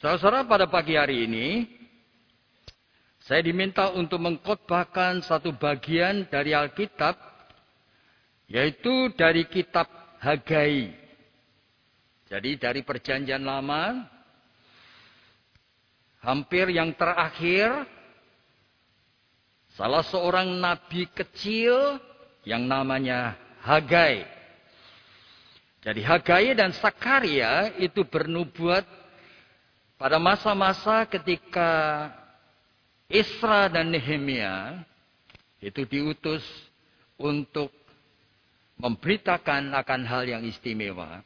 Saudara, pada pagi hari ini, saya diminta untuk mengkhotbahkan satu bagian dari Alkitab, yaitu dari kitab Hagai. Jadi dari perjanjian lama, hampir yang terakhir, salah seorang nabi kecil yang namanya Hagai. Jadi Hagai dan Sakaria itu bernubuat pada masa-masa ketika Isra dan Nehemia itu diutus untuk memberitakan akan hal yang istimewa.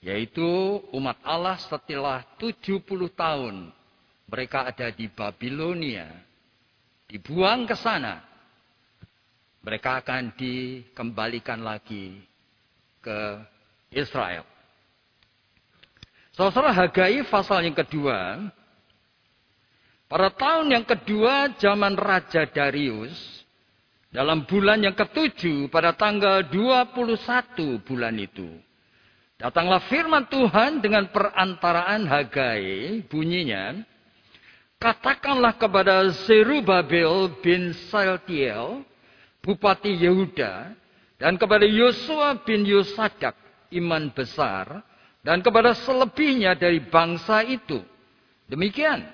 Yaitu umat Allah setelah 70 tahun mereka ada di Babilonia. Dibuang ke sana. Mereka akan dikembalikan lagi ke Israel. Saudara Hagai pasal yang kedua. Pada tahun yang kedua zaman Raja Darius. Dalam bulan yang ketujuh pada tanggal 21 bulan itu. Datanglah firman Tuhan dengan perantaraan Hagai. Bunyinya. Katakanlah kepada Zerubabel bin Saltiel. Bupati Yehuda. Dan kepada Yosua bin Yosadak. Iman besar dan kepada selebihnya dari bangsa itu. Demikian.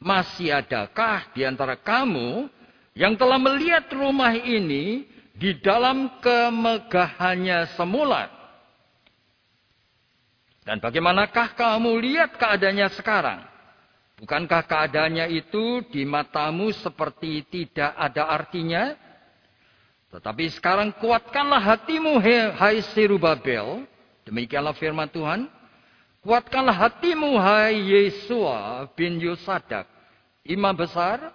Masih adakah di antara kamu yang telah melihat rumah ini di dalam kemegahannya semula? Dan bagaimanakah kamu lihat keadaannya sekarang? Bukankah keadaannya itu di matamu seperti tidak ada artinya? Tetapi sekarang kuatkanlah hatimu, hai Sirubabel, Demikianlah firman Tuhan. Kuatkanlah hatimu hai Yesua bin Yosadak. Imam besar.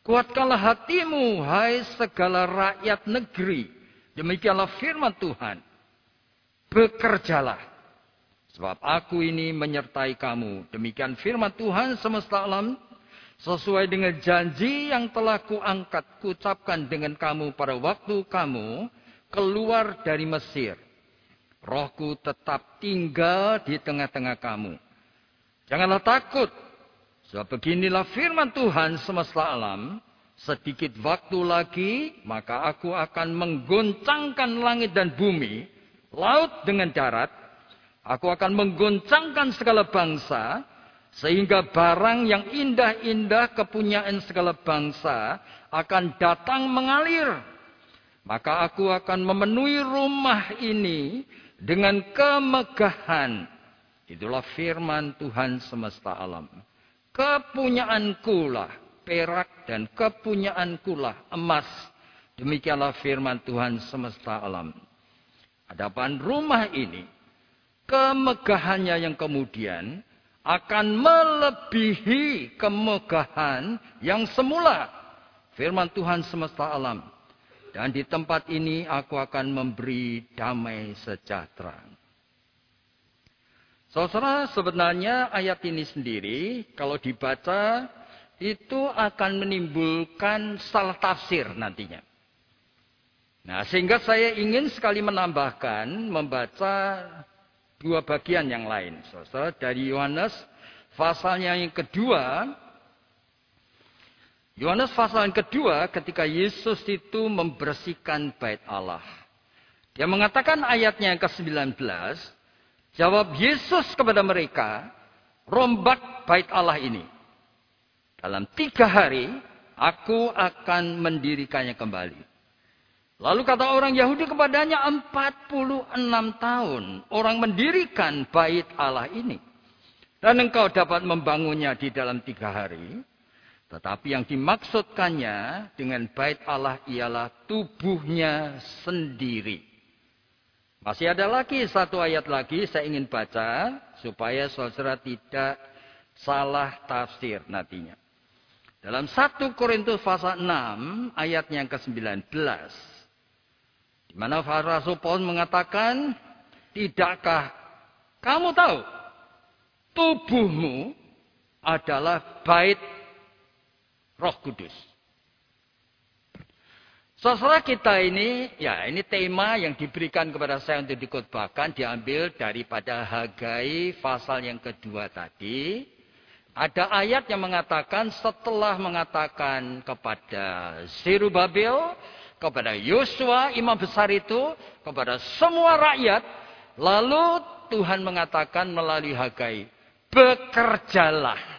Kuatkanlah hatimu hai segala rakyat negeri. Demikianlah firman Tuhan. Bekerjalah. Sebab aku ini menyertai kamu. Demikian firman Tuhan semesta alam. Sesuai dengan janji yang telah kuangkat, kucapkan dengan kamu pada waktu kamu keluar dari Mesir. Rohku tetap tinggal di tengah-tengah kamu. Janganlah takut. Sebab beginilah firman Tuhan semesta alam. Sedikit waktu lagi, maka aku akan menggoncangkan langit dan bumi, laut dengan darat. Aku akan menggoncangkan segala bangsa, sehingga barang yang indah-indah kepunyaan segala bangsa akan datang mengalir. Maka aku akan memenuhi rumah ini dengan kemegahan. Itulah firman Tuhan semesta alam. Kepunyaanku lah perak dan kepunyaanku lah emas. Demikianlah firman Tuhan semesta alam. Adapun rumah ini, kemegahannya yang kemudian akan melebihi kemegahan yang semula. Firman Tuhan semesta alam. Dan di tempat ini aku akan memberi damai sejahtera. Saudara, sebenarnya ayat ini sendiri kalau dibaca itu akan menimbulkan salah tafsir nantinya. Nah, sehingga saya ingin sekali menambahkan membaca dua bagian yang lain. Saudara, dari Yohanes pasalnya yang kedua Yohanes pasal yang kedua ketika Yesus itu membersihkan bait Allah. Dia mengatakan ayatnya yang ke-19, jawab Yesus kepada mereka, rombak bait Allah ini. Dalam tiga hari, aku akan mendirikannya kembali. Lalu kata orang Yahudi kepadanya 46 tahun orang mendirikan bait Allah ini. Dan engkau dapat membangunnya di dalam tiga hari. Tetapi yang dimaksudkannya dengan bait Allah ialah tubuhnya sendiri. Masih ada lagi satu ayat lagi saya ingin baca supaya saudara tidak salah tafsir nantinya. Dalam 1 Korintus pasal 6 ayatnya yang ke-19. Di mana Rasul Paulus mengatakan, "Tidakkah kamu tahu tubuhmu adalah bait Roh Kudus. Saudara kita ini, ya ini tema yang diberikan kepada saya untuk dikutbahkan diambil daripada Hagai pasal yang kedua tadi. Ada ayat yang mengatakan setelah mengatakan kepada Zerubabel, kepada Yosua imam besar itu, kepada semua rakyat, lalu Tuhan mengatakan melalui Hagai, bekerjalah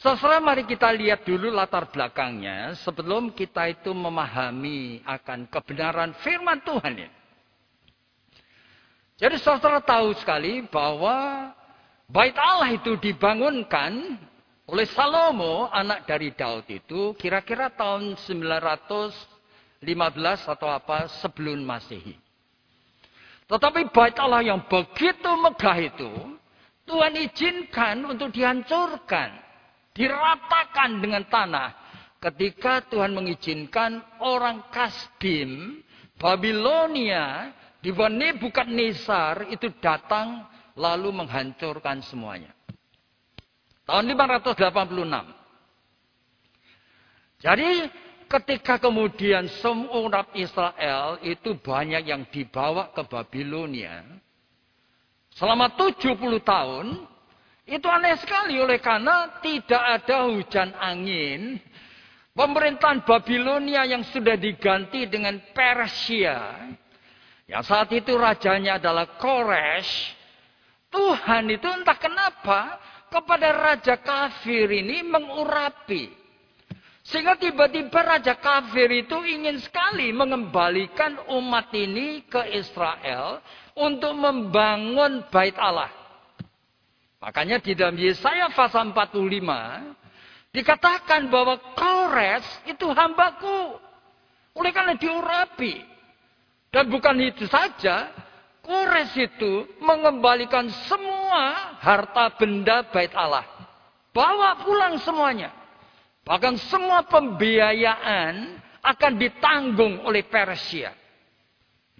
Saudara, mari kita lihat dulu latar belakangnya sebelum kita itu memahami akan kebenaran firman Tuhan ini. Jadi saudara tahu sekali bahwa bait Allah itu dibangunkan oleh Salomo, anak dari Daud itu kira-kira tahun 915 atau apa sebelum Masehi. Tetapi bait Allah yang begitu megah itu Tuhan izinkan untuk dihancurkan diratakan dengan tanah. Ketika Tuhan mengizinkan orang Kasdim, Babilonia, di bukan Nisar itu datang lalu menghancurkan semuanya. Tahun 586. Jadi ketika kemudian semua umat Israel itu banyak yang dibawa ke Babilonia. Selama 70 tahun, itu aneh sekali oleh karena tidak ada hujan angin. Pemerintahan Babilonia yang sudah diganti dengan Persia. Yang saat itu rajanya adalah Koresh. Tuhan itu entah kenapa kepada raja kafir ini mengurapi. Sehingga tiba-tiba raja kafir itu ingin sekali mengembalikan umat ini ke Israel untuk membangun bait Allah. Makanya di dalam Yesaya pasal 45 dikatakan bahwa Kores itu hambaku. Oleh karena diurapi. Dan bukan itu saja, Kores itu mengembalikan semua harta benda bait Allah. Bawa pulang semuanya. Bahkan semua pembiayaan akan ditanggung oleh Persia.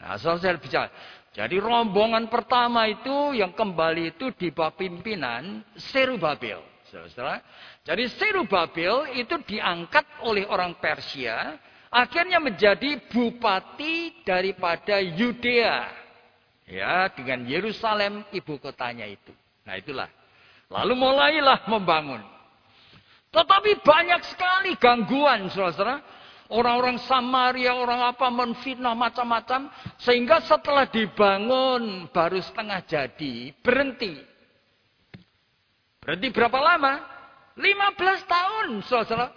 Nah, saya bicara, jadi rombongan pertama itu yang kembali itu di bawah pimpinan Serubabel. Saudara. Jadi Serubabel itu diangkat oleh orang Persia. Akhirnya menjadi bupati daripada Yudea. Ya, dengan Yerusalem ibu kotanya itu. Nah itulah. Lalu mulailah membangun. Tetapi banyak sekali gangguan, saudara. Orang-orang Samaria, orang apa menfitnah macam-macam. Sehingga setelah dibangun baru setengah jadi, berhenti. Berhenti berapa lama? 15 tahun, saudara.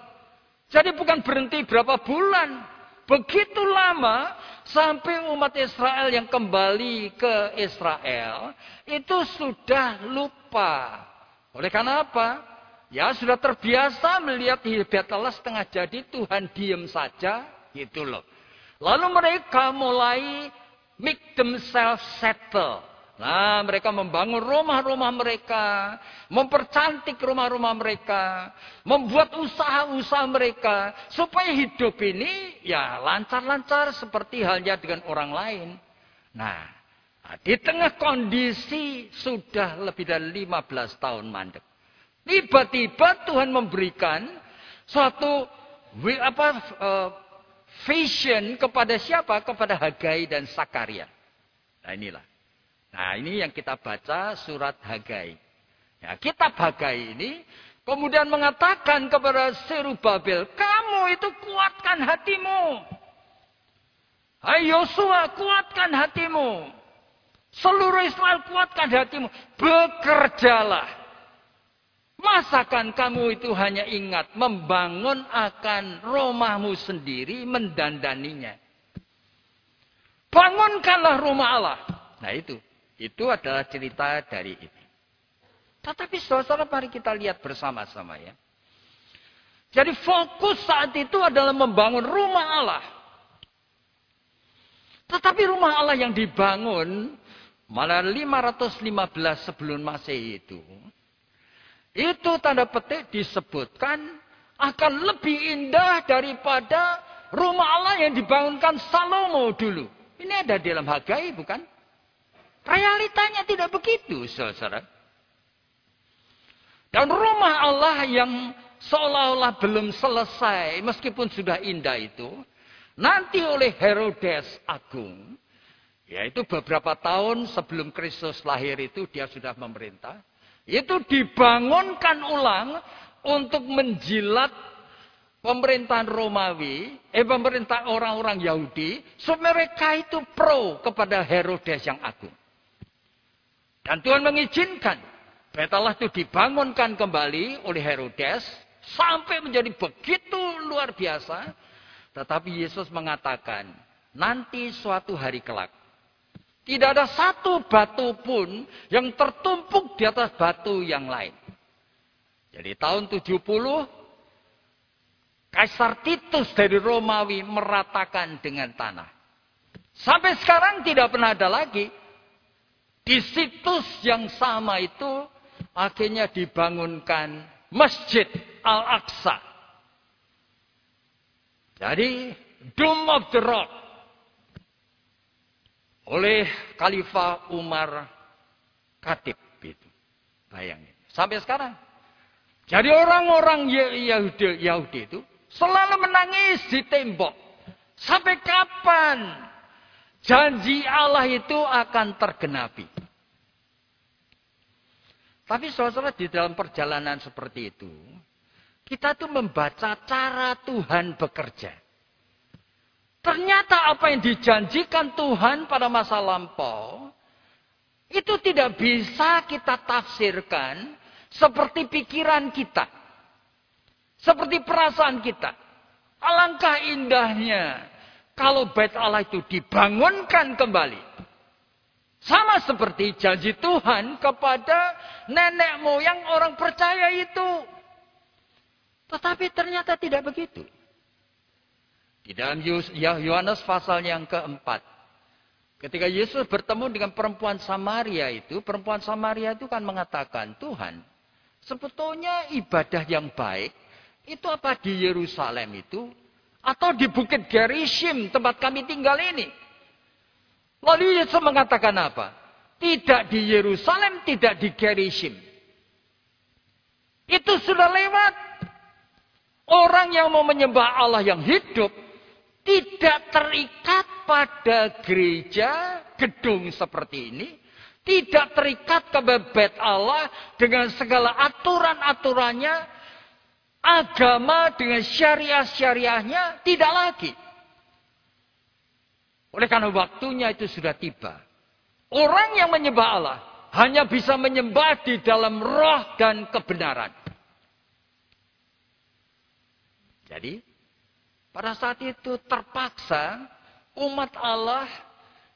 Jadi bukan berhenti berapa bulan. Begitu lama sampai umat Israel yang kembali ke Israel itu sudah lupa. Oleh karena apa? Ya sudah terbiasa melihat hidup Allah setengah jadi Tuhan diem saja gitu loh. Lalu mereka mulai make themselves settle. Nah, mereka membangun rumah-rumah mereka, mempercantik rumah-rumah mereka, membuat usaha-usaha mereka supaya hidup ini ya lancar-lancar seperti halnya dengan orang lain. Nah, di tengah kondisi sudah lebih dari 15 tahun mandek. Tiba-tiba Tuhan memberikan suatu apa uh, vision kepada siapa? Kepada Hagai dan Sakaria. Nah inilah. Nah ini yang kita baca surat Hagai. Ya, kitab Hagai ini kemudian mengatakan kepada Serubabel, kamu itu kuatkan hatimu. Hai Yosua, kuatkan hatimu. Seluruh Israel kuatkan hatimu. Bekerjalah. Masakan kamu itu hanya ingat membangun akan rumahmu sendiri, mendandaninya. Bangunkanlah rumah Allah. Nah itu, itu adalah cerita dari ini. Tetapi saudara mari kita lihat bersama-sama ya. Jadi fokus saat itu adalah membangun rumah Allah. Tetapi rumah Allah yang dibangun malah 515 sebelum Masehi itu itu tanda petik disebutkan akan lebih indah daripada rumah Allah yang dibangunkan Salomo dulu. Ini ada di dalam Hagai bukan? Realitanya tidak begitu, saudara. Dan rumah Allah yang seolah-olah belum selesai meskipun sudah indah itu nanti oleh Herodes Agung yaitu beberapa tahun sebelum Kristus lahir itu dia sudah memerintah itu dibangunkan ulang untuk menjilat pemerintahan Romawi, eh pemerintah orang-orang Yahudi, so mereka itu pro kepada Herodes yang agung. Dan Tuhan mengizinkan Bait Allah itu dibangunkan kembali oleh Herodes sampai menjadi begitu luar biasa. Tetapi Yesus mengatakan, nanti suatu hari kelak tidak ada satu batu pun yang tertumpuk di atas batu yang lain. Jadi tahun 70 Kaisar Titus dari Romawi meratakan dengan tanah. Sampai sekarang tidak pernah ada lagi. Di situs yang sama itu akhirnya dibangunkan Masjid Al-Aqsa. Jadi Dome of the Rock oleh Khalifah Umar Khatib itu. Bayangin. Sampai sekarang. Jadi orang-orang Yahudi, Yahudi itu Selalu menangis di tembok. Sampai kapan janji Allah itu akan tergenapi? Tapi saudara di dalam perjalanan seperti itu, kita tuh membaca cara Tuhan bekerja. Ternyata apa yang dijanjikan Tuhan pada masa lampau, itu tidak bisa kita tafsirkan seperti pikiran kita. Seperti perasaan kita. Alangkah indahnya kalau bait Allah itu dibangunkan kembali. Sama seperti janji Tuhan kepada nenek moyang orang percaya itu. Tetapi ternyata tidak begitu. Di dalam Yohanes pasal yang keempat. Ketika Yesus bertemu dengan perempuan Samaria itu, perempuan Samaria itu kan mengatakan, Tuhan, sebetulnya ibadah yang baik itu apa di Yerusalem itu? Atau di Bukit Gerizim tempat kami tinggal ini? Lalu Yesus mengatakan apa? Tidak di Yerusalem, tidak di Gerizim. Itu sudah lewat. Orang yang mau menyembah Allah yang hidup tidak terikat pada gereja, gedung seperti ini. Tidak terikat ke bebet Allah dengan segala aturan-aturannya agama dengan syariah-syariahnya tidak lagi. Oleh karena waktunya itu sudah tiba. Orang yang menyembah Allah hanya bisa menyembah di dalam roh dan kebenaran. Jadi, pada saat itu terpaksa umat Allah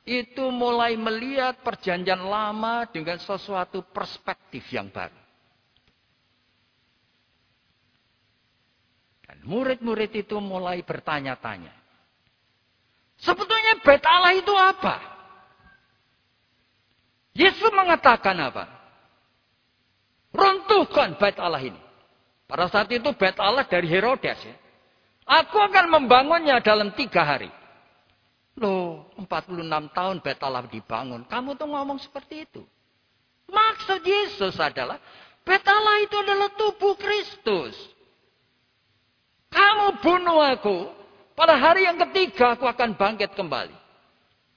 itu mulai melihat perjanjian lama dengan sesuatu perspektif yang baru. Murid-murid itu mulai bertanya-tanya. Sebetulnya bait Allah itu apa? Yesus mengatakan apa? Runtuhkan bait Allah ini. Pada saat itu bait Allah dari Herodes ya. Aku akan membangunnya dalam tiga hari. Loh, 46 tahun bait Allah dibangun. Kamu tuh ngomong seperti itu. Maksud Yesus adalah, bait Allah itu adalah tubuh Kristus. Kamu bunuh aku. Pada hari yang ketiga aku akan bangkit kembali.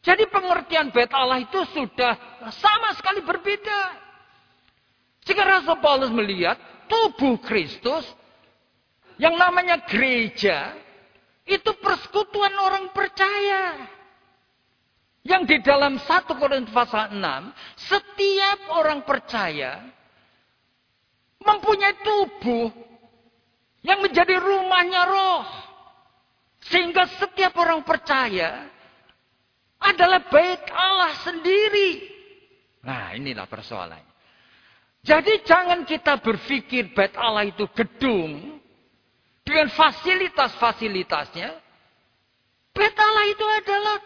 Jadi pengertian bait Allah itu sudah sama sekali berbeda. Jika Rasul Paulus melihat tubuh Kristus yang namanya gereja itu persekutuan orang percaya. Yang di dalam 1 Korintus pasal 6, setiap orang percaya mempunyai tubuh yang menjadi rumahnya roh. Sehingga setiap orang percaya adalah bait Allah sendiri. Nah inilah persoalannya. Jadi jangan kita berpikir bait Allah itu gedung dengan fasilitas-fasilitasnya. Bait Allah itu adalah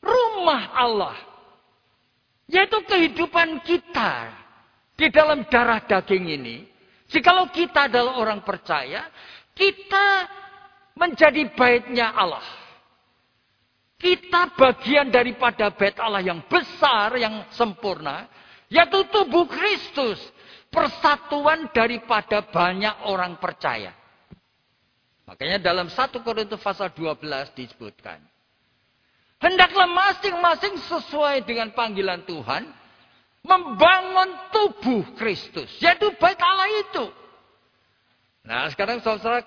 rumah Allah. Yaitu kehidupan kita di dalam darah daging ini. Jikalau kita adalah orang percaya, kita menjadi baitnya Allah. Kita bagian daripada bait Allah yang besar, yang sempurna, yaitu tubuh Kristus. Persatuan daripada banyak orang percaya. Makanya dalam 1 Korintus pasal 12 disebutkan. Hendaklah masing-masing sesuai dengan panggilan Tuhan. Membangun tubuh Kristus. Yaitu bait Allah itu. Nah sekarang saudara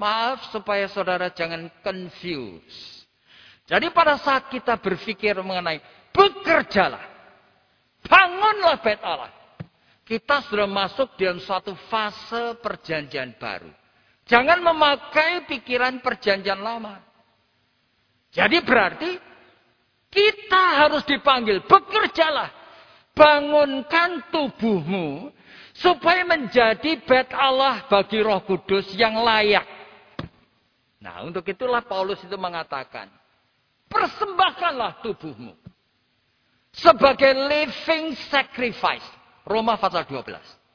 maaf supaya saudara jangan confuse. Jadi pada saat kita berpikir mengenai bekerjalah. Bangunlah bait Allah. Kita sudah masuk dalam suatu fase perjanjian baru. Jangan memakai pikiran perjanjian lama. Jadi berarti kita harus dipanggil, bekerjalah. Bangunkan tubuhmu supaya menjadi bait Allah bagi Roh Kudus yang layak. Nah, untuk itulah Paulus itu mengatakan, persembahkanlah tubuhmu sebagai living sacrifice. Roma pasal 12.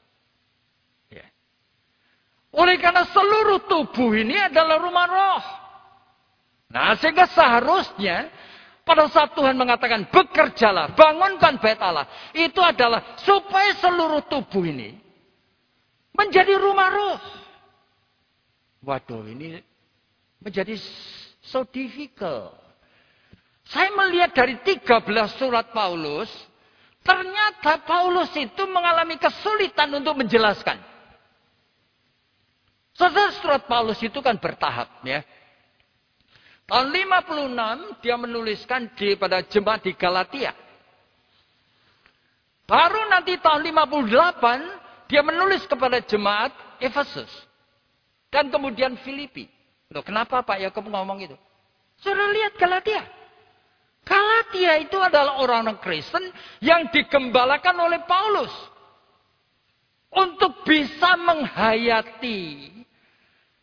Oleh karena seluruh tubuh ini adalah rumah roh. Nah, sehingga seharusnya pada saat Tuhan mengatakan bekerjalah, bangunkan bait Allah, itu adalah supaya seluruh tubuh ini menjadi rumah roh. Waduh, ini menjadi so difficult. Saya melihat dari 13 surat Paulus, ternyata Paulus itu mengalami kesulitan untuk menjelaskan. Saudara surat Paulus itu kan bertahap ya. Tahun 56 dia menuliskan di pada jemaat di Galatia. Baru nanti tahun 58 dia menulis kepada jemaat Efesus. Dan kemudian Filipi. Loh, kenapa Pak Yakub ngomong itu? Saudara lihat Galatia. Galatia itu adalah orang-orang Kristen yang digembalakan oleh Paulus. Untuk bisa menghayati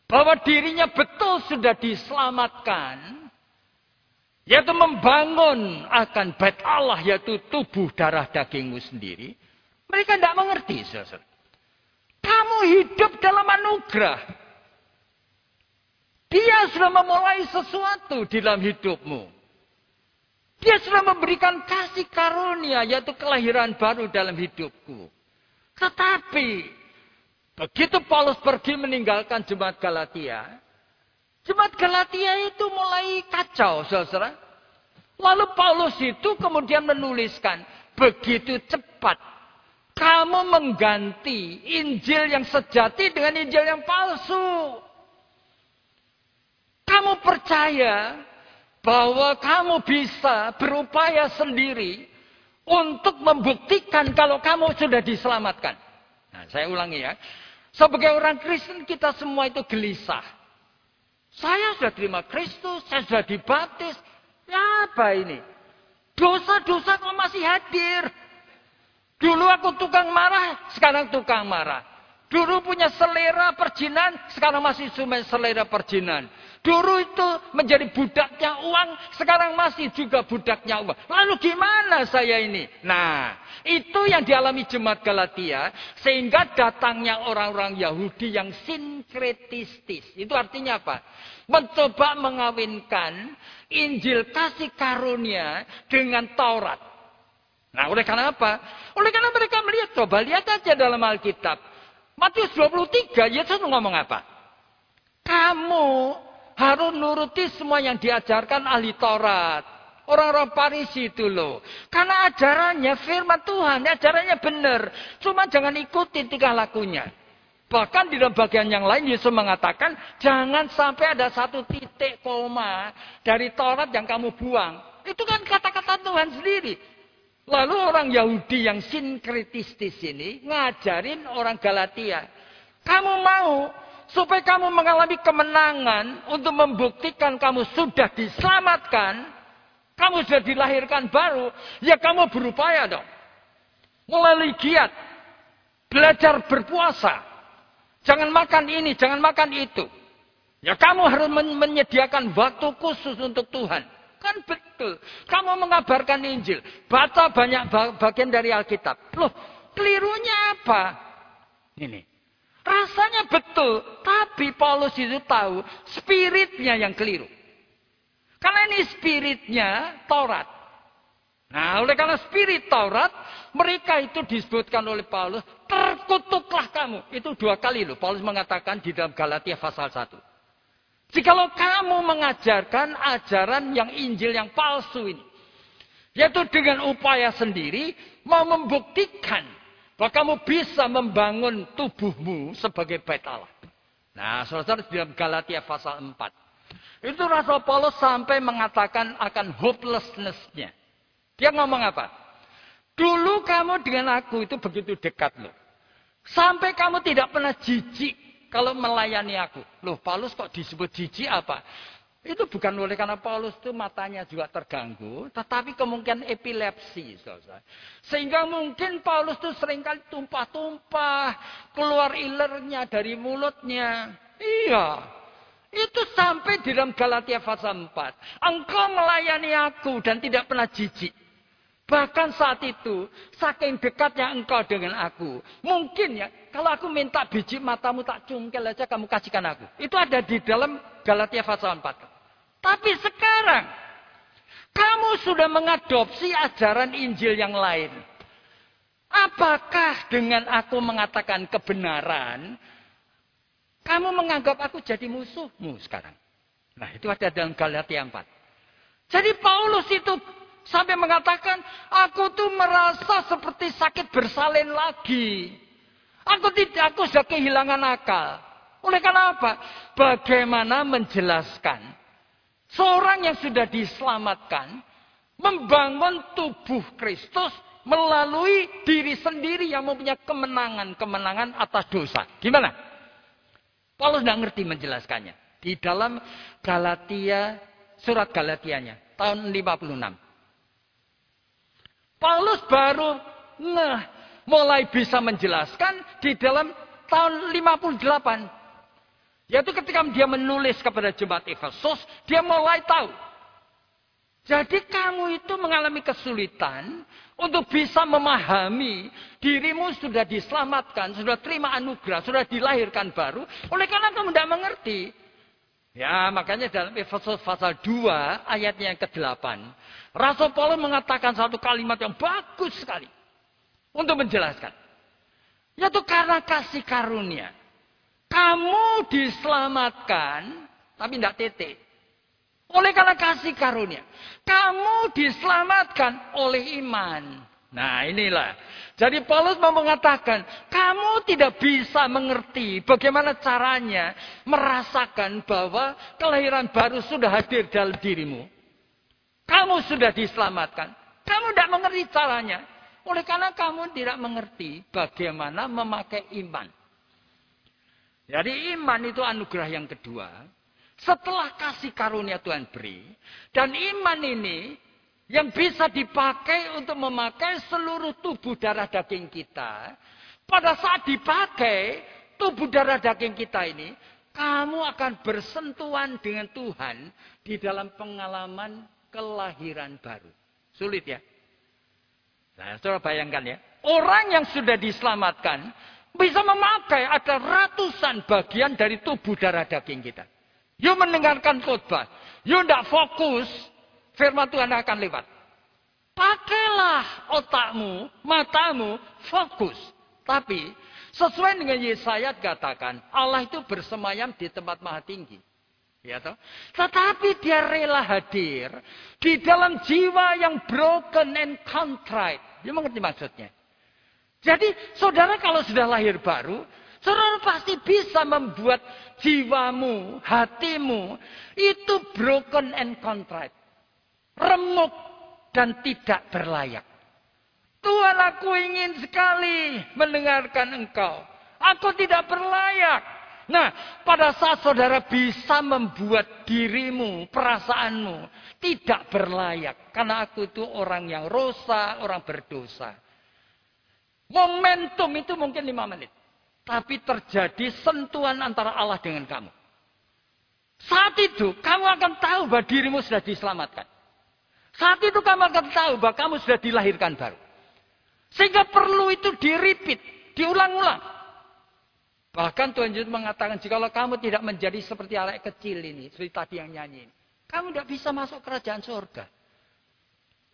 bahwa dirinya betul sudah diselamatkan, yaitu membangun akan bait Allah, yaitu tubuh darah dagingmu sendiri, mereka tidak mengerti. Saudara. Kamu hidup dalam anugerah. Dia sudah memulai sesuatu di dalam hidupmu. Dia sudah memberikan kasih karunia, yaitu kelahiran baru dalam hidupku. Tetapi Begitu Paulus pergi meninggalkan jemaat Galatia, jemaat Galatia itu mulai kacau, saudara. Lalu Paulus itu kemudian menuliskan, begitu cepat kamu mengganti Injil yang sejati dengan Injil yang palsu. Kamu percaya bahwa kamu bisa berupaya sendiri untuk membuktikan kalau kamu sudah diselamatkan. Nah, saya ulangi ya. Sebagai orang Kristen kita semua itu gelisah. Saya sudah terima Kristus, saya sudah dibaptis. Ya apa ini? Dosa-dosa kok masih hadir. Dulu aku tukang marah, sekarang tukang marah. Dulu punya selera perjinan, sekarang masih cuma selera perjinan. Dulu itu menjadi budaknya uang, sekarang masih juga budaknya uang. Lalu gimana saya ini? Nah, itu yang dialami jemaat Galatia, sehingga datangnya orang-orang Yahudi yang sinkretistis. Itu artinya apa? Mencoba mengawinkan Injil kasih karunia dengan Taurat. Nah, oleh karena apa? Oleh karena mereka melihat, coba lihat aja dalam Alkitab. Matius 23, Yesus ngomong apa? Kamu harus nuruti semua yang diajarkan ahli Taurat. Orang-orang Parisi itu loh. Karena ajarannya firman Tuhan, ajarannya benar. Cuma jangan ikuti tingkah lakunya. Bahkan di dalam bagian yang lain Yesus mengatakan, jangan sampai ada satu titik koma dari Taurat yang kamu buang. Itu kan kata-kata Tuhan sendiri. Lalu orang Yahudi yang sinkretistis ini ngajarin orang Galatia. Kamu mau supaya kamu mengalami kemenangan untuk membuktikan kamu sudah diselamatkan, kamu sudah dilahirkan baru, ya kamu berupaya dong. Melalui giat, belajar berpuasa. Jangan makan ini, jangan makan itu. Ya kamu harus menyediakan waktu khusus untuk Tuhan. Kan betul. Kamu mengabarkan Injil. Baca banyak bagian dari Alkitab. Loh, kelirunya apa? Ini. Rasanya betul, tapi Paulus itu tahu spiritnya yang keliru. Karena ini spiritnya Taurat. Nah, oleh karena spirit Taurat, mereka itu disebutkan oleh Paulus, terkutuklah kamu. Itu dua kali loh, Paulus mengatakan di dalam Galatia pasal 1. Jikalau kamu mengajarkan ajaran yang Injil yang palsu ini, yaitu dengan upaya sendiri, mau membuktikan bahwa kamu bisa membangun tubuhmu sebagai bait Allah. Nah, saudara di dalam Galatia pasal 4. Itu Rasul Paulus sampai mengatakan akan hopelessness-nya. Dia ngomong apa? Dulu kamu dengan aku itu begitu dekat loh. Sampai kamu tidak pernah jijik kalau melayani aku. Loh Paulus kok disebut jijik apa? Itu bukan oleh karena Paulus itu matanya juga terganggu. Tetapi kemungkinan epilepsi. Sehingga mungkin Paulus itu sering kali tumpah-tumpah. Keluar ilernya dari mulutnya. Iya. Itu sampai di dalam Galatia pasal 4. Engkau melayani aku dan tidak pernah jijik. Bahkan saat itu, saking dekatnya engkau dengan aku. Mungkin ya, kalau aku minta biji matamu tak cungkel aja kamu kasihkan aku. Itu ada di dalam Galatia pasal 4. Tapi sekarang, kamu sudah mengadopsi ajaran Injil yang lain. Apakah dengan aku mengatakan kebenaran, kamu menganggap aku jadi musuhmu sekarang? Nah itu ada dalam Galatia 4. Jadi Paulus itu Sampai mengatakan, aku tuh merasa seperti sakit bersalin lagi. Aku tidak, aku sudah kehilangan akal. Oleh karena apa? Bagaimana menjelaskan seorang yang sudah diselamatkan membangun tubuh Kristus melalui diri sendiri yang mempunyai kemenangan-kemenangan atas dosa. Gimana? Paulus tidak ngerti menjelaskannya. Di dalam Galatia, surat Galatianya, tahun 56. Paulus baru nah, mulai bisa menjelaskan di dalam tahun 58. Yaitu ketika dia menulis kepada jemaat Efesus, dia mulai tahu. Jadi kamu itu mengalami kesulitan untuk bisa memahami dirimu sudah diselamatkan, sudah terima anugerah, sudah dilahirkan baru. Oleh karena kamu tidak mengerti. Ya, makanya dalam Efesus pasal 2 ayatnya yang ke-8. Rasul Paulus mengatakan satu kalimat yang bagus sekali. Untuk menjelaskan. Yaitu karena kasih karunia. Kamu diselamatkan, tapi tidak tete. Oleh karena kasih karunia. Kamu diselamatkan oleh iman. Nah inilah. Jadi Paulus mau mengatakan, kamu tidak bisa mengerti bagaimana caranya merasakan bahwa kelahiran baru sudah hadir dalam dirimu. Kamu sudah diselamatkan. Kamu tidak mengerti caranya. Oleh karena kamu tidak mengerti bagaimana memakai iman. Jadi iman itu anugerah yang kedua. Setelah kasih karunia Tuhan beri. Dan iman ini yang bisa dipakai untuk memakai seluruh tubuh darah daging kita. Pada saat dipakai tubuh darah daging kita ini, kamu akan bersentuhan dengan Tuhan di dalam pengalaman kelahiran baru. Sulit ya? Nah, saudara bayangkan ya. Orang yang sudah diselamatkan bisa memakai ada ratusan bagian dari tubuh darah daging kita. Yuk mendengarkan khotbah. Yuk tidak fokus Firman Tuhan akan lewat. Pakailah otakmu, matamu, fokus. Tapi sesuai dengan Yesaya katakan, Allah itu bersemayam di tempat maha tinggi. Ya toh? Tetapi dia rela hadir di dalam jiwa yang broken and contrite. Dia mengerti maksudnya. Jadi saudara kalau sudah lahir baru, saudara pasti bisa membuat jiwamu, hatimu itu broken and contrite remuk dan tidak berlayak. Tuhan aku ingin sekali mendengarkan engkau. Aku tidak berlayak. Nah, pada saat saudara bisa membuat dirimu, perasaanmu tidak berlayak. Karena aku itu orang yang rosa, orang berdosa. Momentum itu mungkin lima menit. Tapi terjadi sentuhan antara Allah dengan kamu. Saat itu kamu akan tahu bahwa dirimu sudah diselamatkan. Saat itu kamu akan tahu bahwa kamu sudah dilahirkan baru. Sehingga perlu itu diripit, diulang-ulang. Bahkan Tuhan Yesus mengatakan, jika kamu tidak menjadi seperti anak kecil ini, seperti tadi yang nyanyi, kamu tidak bisa masuk kerajaan surga.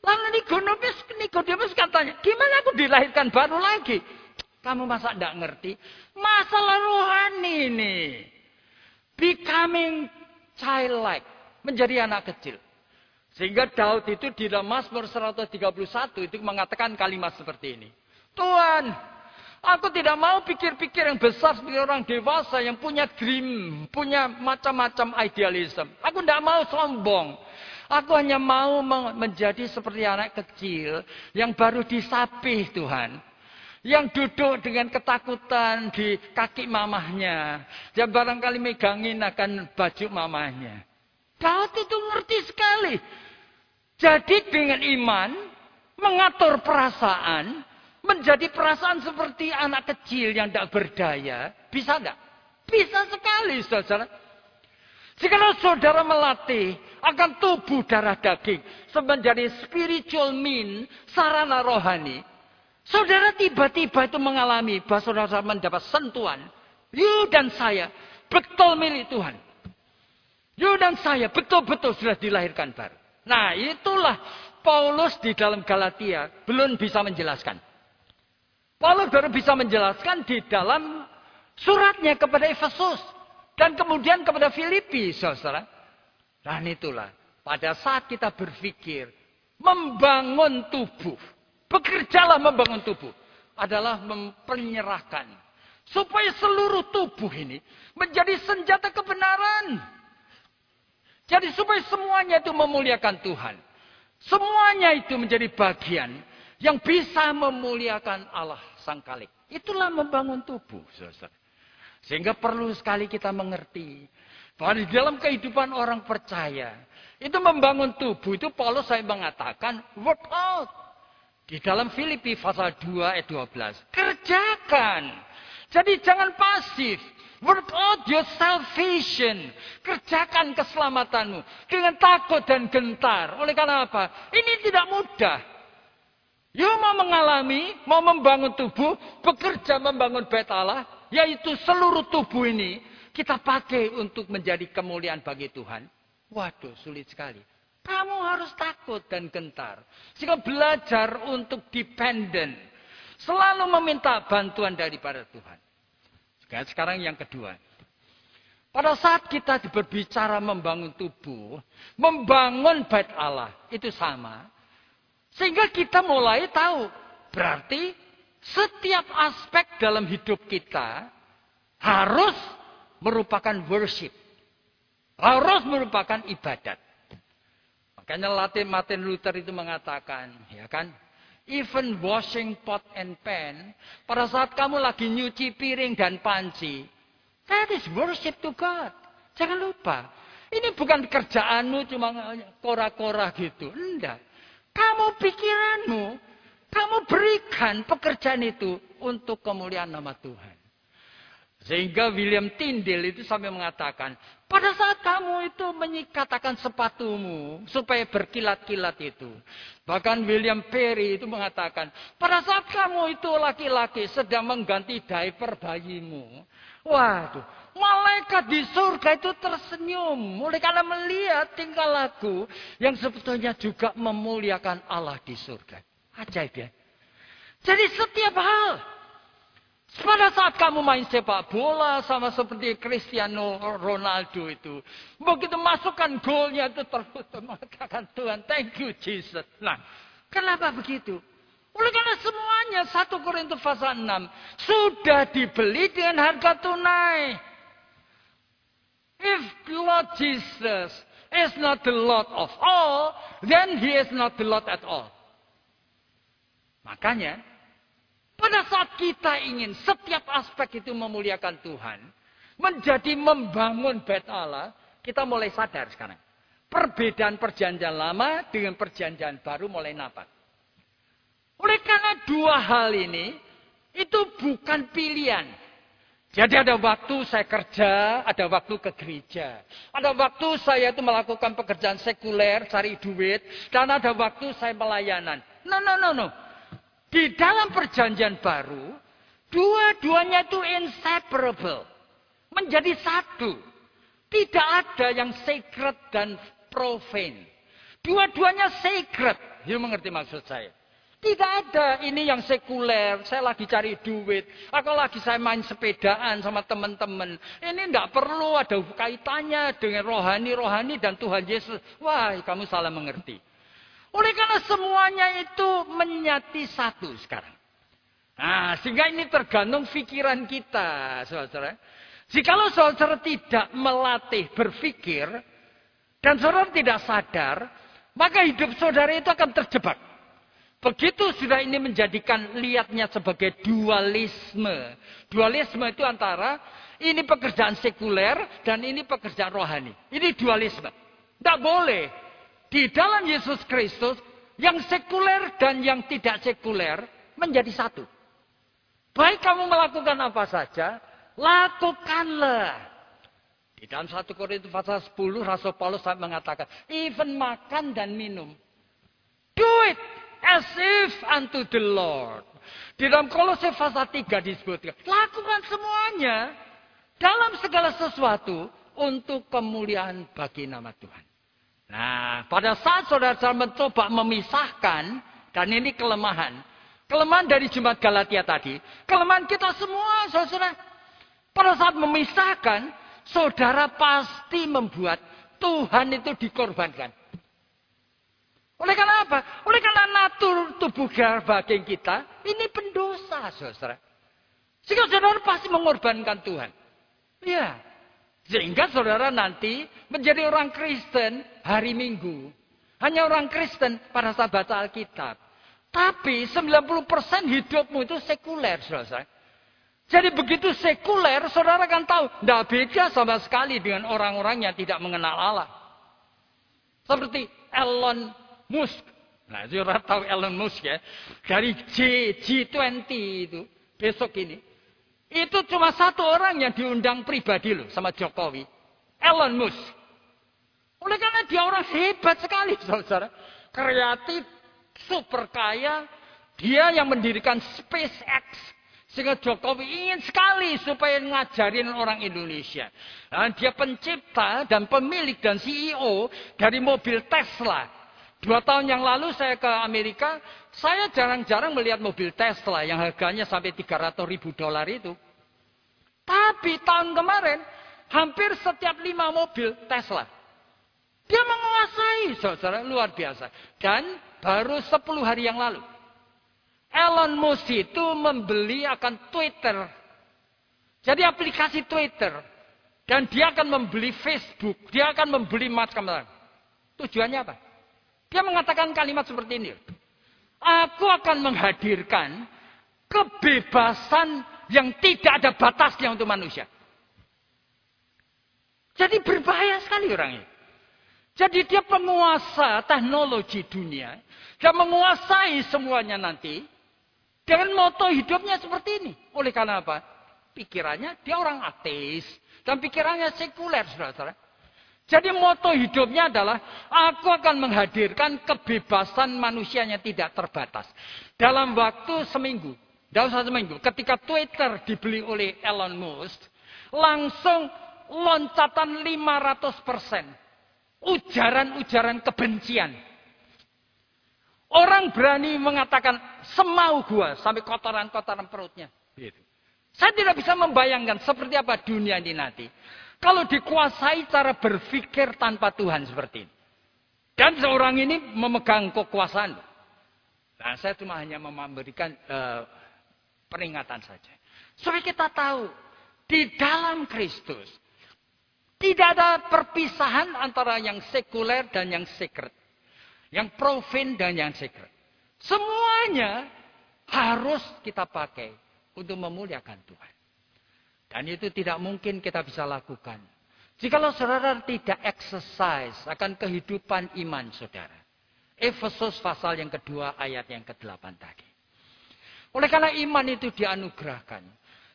Lalu Nikodemus, Nikodemus katanya, gimana aku dilahirkan baru lagi? Kamu masa tidak ngerti? Masalah rohani ini. Becoming childlike. Menjadi anak kecil. Sehingga Daud itu di dalam Mazmur 131 itu mengatakan kalimat seperti ini. Tuhan, aku tidak mau pikir-pikir yang besar seperti orang dewasa yang punya dream, punya macam-macam idealisme. Aku tidak mau sombong. Aku hanya mau menjadi seperti anak kecil yang baru disapih Tuhan. Yang duduk dengan ketakutan di kaki mamahnya. Dia barangkali megangin akan baju mamahnya. Daud itu ngerti sekali. Jadi dengan iman, mengatur perasaan, menjadi perasaan seperti anak kecil yang tidak berdaya. Bisa tidak? Bisa sekali, saudara. Jika saudara melatih akan tubuh darah daging menjadi spiritual mean, sarana rohani, saudara tiba-tiba itu mengalami bahwa saudara mendapat sentuhan. You dan saya betul milik Tuhan. You dan saya betul-betul sudah dilahirkan baru. Nah itulah Paulus di dalam Galatia belum bisa menjelaskan. Paulus baru bisa menjelaskan di dalam suratnya kepada Efesus. Dan kemudian kepada Filipi, saudara. Dan itulah, pada saat kita berpikir, membangun tubuh. Bekerjalah membangun tubuh. Adalah mempenyerahkan. Supaya seluruh tubuh ini menjadi senjata kebenaran. Jadi supaya semuanya itu memuliakan Tuhan. Semuanya itu menjadi bagian yang bisa memuliakan Allah Sang Kalik. Itulah membangun tubuh. Sehingga perlu sekali kita mengerti. Bahwa di dalam kehidupan orang percaya. Itu membangun tubuh. Itu Paulus saya mengatakan work out. Di dalam Filipi pasal 2 ayat 12. Kerjakan. Jadi jangan pasif. Work out your salvation. Kerjakan keselamatanmu. Dengan takut dan gentar. Oleh karena apa? Ini tidak mudah. You mau mengalami, mau membangun tubuh, bekerja membangun bait Allah, yaitu seluruh tubuh ini kita pakai untuk menjadi kemuliaan bagi Tuhan. Waduh, sulit sekali. Kamu harus takut dan gentar. Jika belajar untuk dependent. Selalu meminta bantuan daripada Tuhan. Sekarang yang kedua. Pada saat kita berbicara membangun tubuh, membangun bait Allah, itu sama. Sehingga kita mulai tahu. Berarti setiap aspek dalam hidup kita harus merupakan worship. Harus merupakan ibadat. Makanya Latin Martin Luther itu mengatakan, ya kan, even washing pot and pan, pada saat kamu lagi nyuci piring dan panci, that is worship to God. Jangan lupa. Ini bukan kerjaanmu cuma kora-kora gitu. Enggak. Kamu pikiranmu kamu berikan pekerjaan itu untuk kemuliaan nama Tuhan. Sehingga William Tyndale itu sampai mengatakan, pada saat kamu itu menyikatakan sepatumu supaya berkilat-kilat itu. Bahkan William Perry itu mengatakan, pada saat kamu itu laki-laki sedang mengganti diaper bayimu. Waduh, malaikat di surga itu tersenyum. Mulai karena melihat tingkah laku yang sebetulnya juga memuliakan Allah di surga. Ajaib ya. Jadi setiap hal. Pada saat kamu main sepak bola sama seperti Cristiano Ronaldo itu. Begitu masukkan golnya itu terputus. Mengatakan Tuhan thank you Jesus. Nah kenapa begitu? Oleh karena semuanya 1 Korintus pasal 6 sudah dibeli dengan harga tunai. If Lord Jesus is not the Lord of all, then he is not the Lord at all. Makanya, pada saat kita ingin setiap aspek itu memuliakan Tuhan, menjadi membangun bait Allah, kita mulai sadar sekarang. Perbedaan perjanjian lama dengan perjanjian baru mulai nampak. Oleh karena dua hal ini, itu bukan pilihan. Jadi ada waktu saya kerja, ada waktu ke gereja. Ada waktu saya itu melakukan pekerjaan sekuler, cari duit. Dan ada waktu saya pelayanan. No, no, no, no. Di dalam perjanjian baru, dua-duanya itu inseparable. Menjadi satu. Tidak ada yang sacred dan profane. Dua-duanya sacred. You mengerti maksud saya? Tidak ada ini yang sekuler. Saya lagi cari duit. Aku lagi saya main sepedaan sama teman-teman. Ini tidak perlu ada kaitannya dengan rohani-rohani dan Tuhan Yesus. Wah, kamu salah mengerti. Oleh karena semuanya itu menyati satu sekarang. Nah, sehingga ini tergantung pikiran kita, saudara. Jikalau saudara tidak melatih berpikir, dan saudara tidak sadar, maka hidup saudara itu akan terjebak. Begitu sudah ini menjadikan lihatnya sebagai dualisme. Dualisme itu antara ini pekerjaan sekuler dan ini pekerjaan rohani. Ini dualisme. Tidak boleh. Di dalam Yesus Kristus, yang sekuler dan yang tidak sekuler menjadi satu. Baik kamu melakukan apa saja, lakukanlah. Di dalam satu Korintus pasal 10, Rasul Paulus mengatakan, even makan dan minum. Do it as if unto the Lord. Di dalam Kolose pasal 3 disebutkan, lakukan semuanya dalam segala sesuatu untuk kemuliaan bagi nama Tuhan. Nah, pada saat saudara-saudara mencoba memisahkan, dan ini kelemahan. Kelemahan dari Jumat Galatia tadi. Kelemahan kita semua, saudara. Pada saat memisahkan, saudara pasti membuat Tuhan itu dikorbankan. Oleh karena apa? Oleh karena natur tubuh bagian kita ini pendosa, saudara. Sehingga saudara pasti mengorbankan Tuhan. Ya. Sehingga saudara nanti menjadi orang Kristen hari Minggu. Hanya orang Kristen pada saat baca Alkitab. Tapi 90% hidupmu itu sekuler, saudara. Jadi begitu sekuler, saudara kan tahu. Tidak beda sama sekali dengan orang-orang yang tidak mengenal Allah. Seperti Elon Musk. Nah, orang tahu Elon Musk ya. Dari G, G20 itu, besok ini. Itu cuma satu orang yang diundang pribadi loh sama Jokowi. Elon Musk. Oleh karena dia orang hebat sekali, saudara. Kreatif, super kaya. Dia yang mendirikan SpaceX. Sehingga Jokowi ingin sekali supaya ngajarin orang Indonesia. Nah, dia pencipta dan pemilik dan CEO dari mobil Tesla. Dua tahun yang lalu saya ke Amerika, saya jarang-jarang melihat mobil Tesla yang harganya sampai 300 ribu dolar itu. Tapi tahun kemarin, hampir setiap lima mobil Tesla. Dia menguasai, saudara, luar biasa. Dan baru 10 hari yang lalu. Elon Musk itu membeli akan Twitter. Jadi aplikasi Twitter. Dan dia akan membeli Facebook. Dia akan membeli macam-macam. Tujuannya apa? Dia mengatakan kalimat seperti ini. Aku akan menghadirkan kebebasan yang tidak ada batasnya untuk manusia. Jadi berbahaya sekali orang ini. Jadi dia penguasa teknologi dunia. Dia menguasai semuanya nanti. Dengan moto hidupnya seperti ini. Oleh karena apa? Pikirannya dia orang ateis. Dan pikirannya sekuler, saudara-saudara. Jadi moto hidupnya adalah aku akan menghadirkan kebebasan manusianya tidak terbatas. Dalam waktu seminggu, dalam satu minggu, ketika Twitter dibeli oleh Elon Musk, langsung loncatan 500 persen. Ujaran-ujaran kebencian. Orang berani mengatakan semau gua sampai kotoran-kotoran perutnya. Gitu. Saya tidak bisa membayangkan seperti apa dunia ini nanti. Kalau dikuasai cara berpikir tanpa Tuhan seperti ini. Dan seorang ini memegang kekuasaan. Nah, saya cuma hanya memberikan uh, peringatan saja. Supaya kita tahu, di dalam Kristus, tidak ada perpisahan antara yang sekuler dan yang secret. Yang profin dan yang secret. Semuanya harus kita pakai untuk memuliakan Tuhan. Dan itu tidak mungkin kita bisa lakukan. Jikalau saudara tidak exercise akan kehidupan iman saudara. Efesus pasal yang kedua ayat yang ke-8 tadi. Oleh karena iman itu dianugerahkan.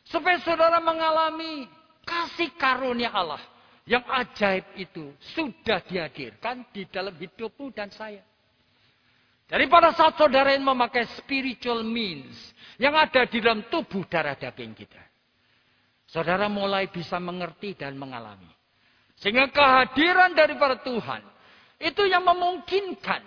Supaya saudara mengalami kasih karunia Allah. Yang ajaib itu sudah dihadirkan di dalam hidupmu dan saya. Jadi pada saat saudara yang memakai spiritual means. Yang ada di dalam tubuh darah daging kita. Saudara mulai bisa mengerti dan mengalami. Sehingga kehadiran daripada Tuhan Itu yang memungkinkan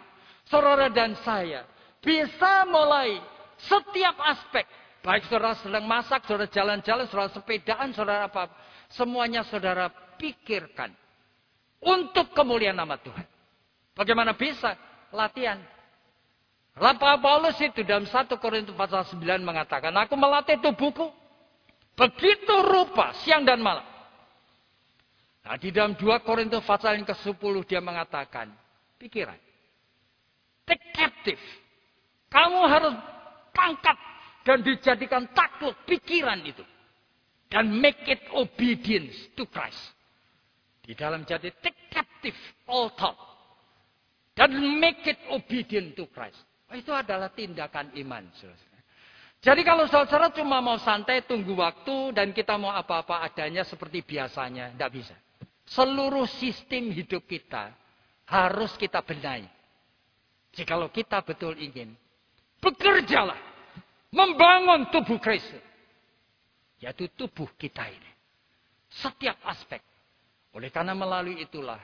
saudara dan saya bisa mulai setiap aspek. Baik saudara sedang masak, saudara jalan-jalan, saudara sepedaan, saudara apa. Semuanya saudara pikirkan. Untuk kemuliaan nama Tuhan. Bagaimana bisa? Latihan. Rapa Paulus itu dalam 1 Korintus pasal 9 mengatakan, Aku melatih tubuhku. Begitu rupa siang dan malam. Nah di dalam 2 Korintus pasal yang ke-10 dia mengatakan, pikiran. Take captive. Kamu harus tangkap dan dijadikan takut pikiran itu. Dan make it obedience to Christ. Di dalam jadi take captive all thought. Dan make it obedient to Christ. Oh, itu adalah tindakan iman. Jadi kalau saudara cuma mau santai, tunggu waktu, dan kita mau apa-apa adanya seperti biasanya, tidak bisa. Seluruh sistem hidup kita harus kita benahi. Jikalau kita betul ingin bekerjalah membangun tubuh Kristus. Yaitu tubuh kita ini. Setiap aspek. Oleh karena melalui itulah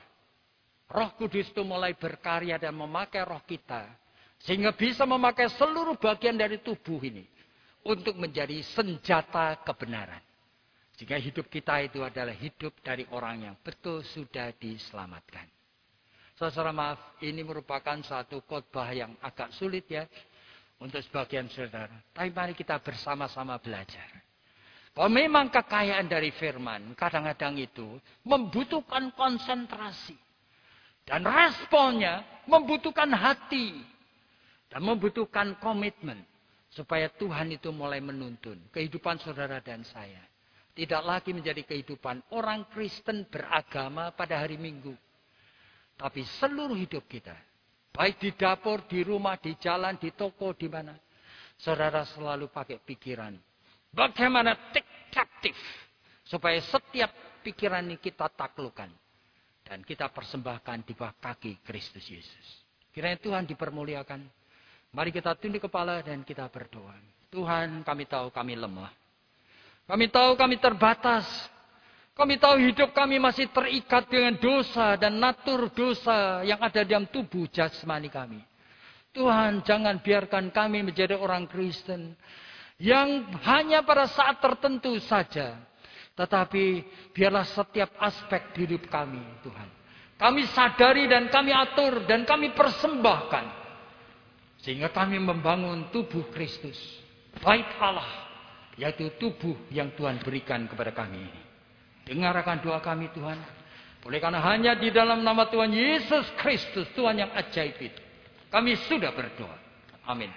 Roh Kudus itu mulai berkarya dan memakai roh kita. Sehingga bisa memakai seluruh bagian dari tubuh ini. Untuk menjadi senjata kebenaran. Jika hidup kita itu adalah hidup dari orang yang betul sudah diselamatkan. Saudara maaf, ini merupakan satu khotbah yang agak sulit ya. Untuk sebagian saudara. Tapi mari kita bersama-sama belajar. Kalau memang kekayaan dari firman, kadang-kadang itu membutuhkan konsentrasi. Dan responnya membutuhkan hati. Dan membutuhkan komitmen. Supaya Tuhan itu mulai menuntun kehidupan saudara dan saya. Tidak lagi menjadi kehidupan orang Kristen beragama pada hari Minggu. Tapi seluruh hidup kita. Baik di dapur, di rumah, di jalan, di toko, di mana. Saudara selalu pakai pikiran. Bagaimana take captive. Supaya setiap pikiran ini kita taklukkan. Dan kita persembahkan di bawah kaki Kristus Yesus. Kiranya Tuhan dipermuliakan. Mari kita tunduk kepala dan kita berdoa. Tuhan kami tahu kami lemah. Kami tahu kami terbatas. Kami tahu hidup kami masih terikat dengan dosa dan natur dosa yang ada dalam tubuh jasmani kami. Tuhan jangan biarkan kami menjadi orang Kristen yang hanya pada saat tertentu saja. Tetapi biarlah setiap aspek hidup kami Tuhan. Kami sadari dan kami atur dan kami persembahkan. Sehingga kami membangun tubuh Kristus. Baik Allah yaitu tubuh yang Tuhan berikan kepada kami ini. Dengarkan doa kami Tuhan. Oleh karena hanya di dalam nama Tuhan Yesus Kristus, Tuhan yang ajaib itu. Kami sudah berdoa. Amin.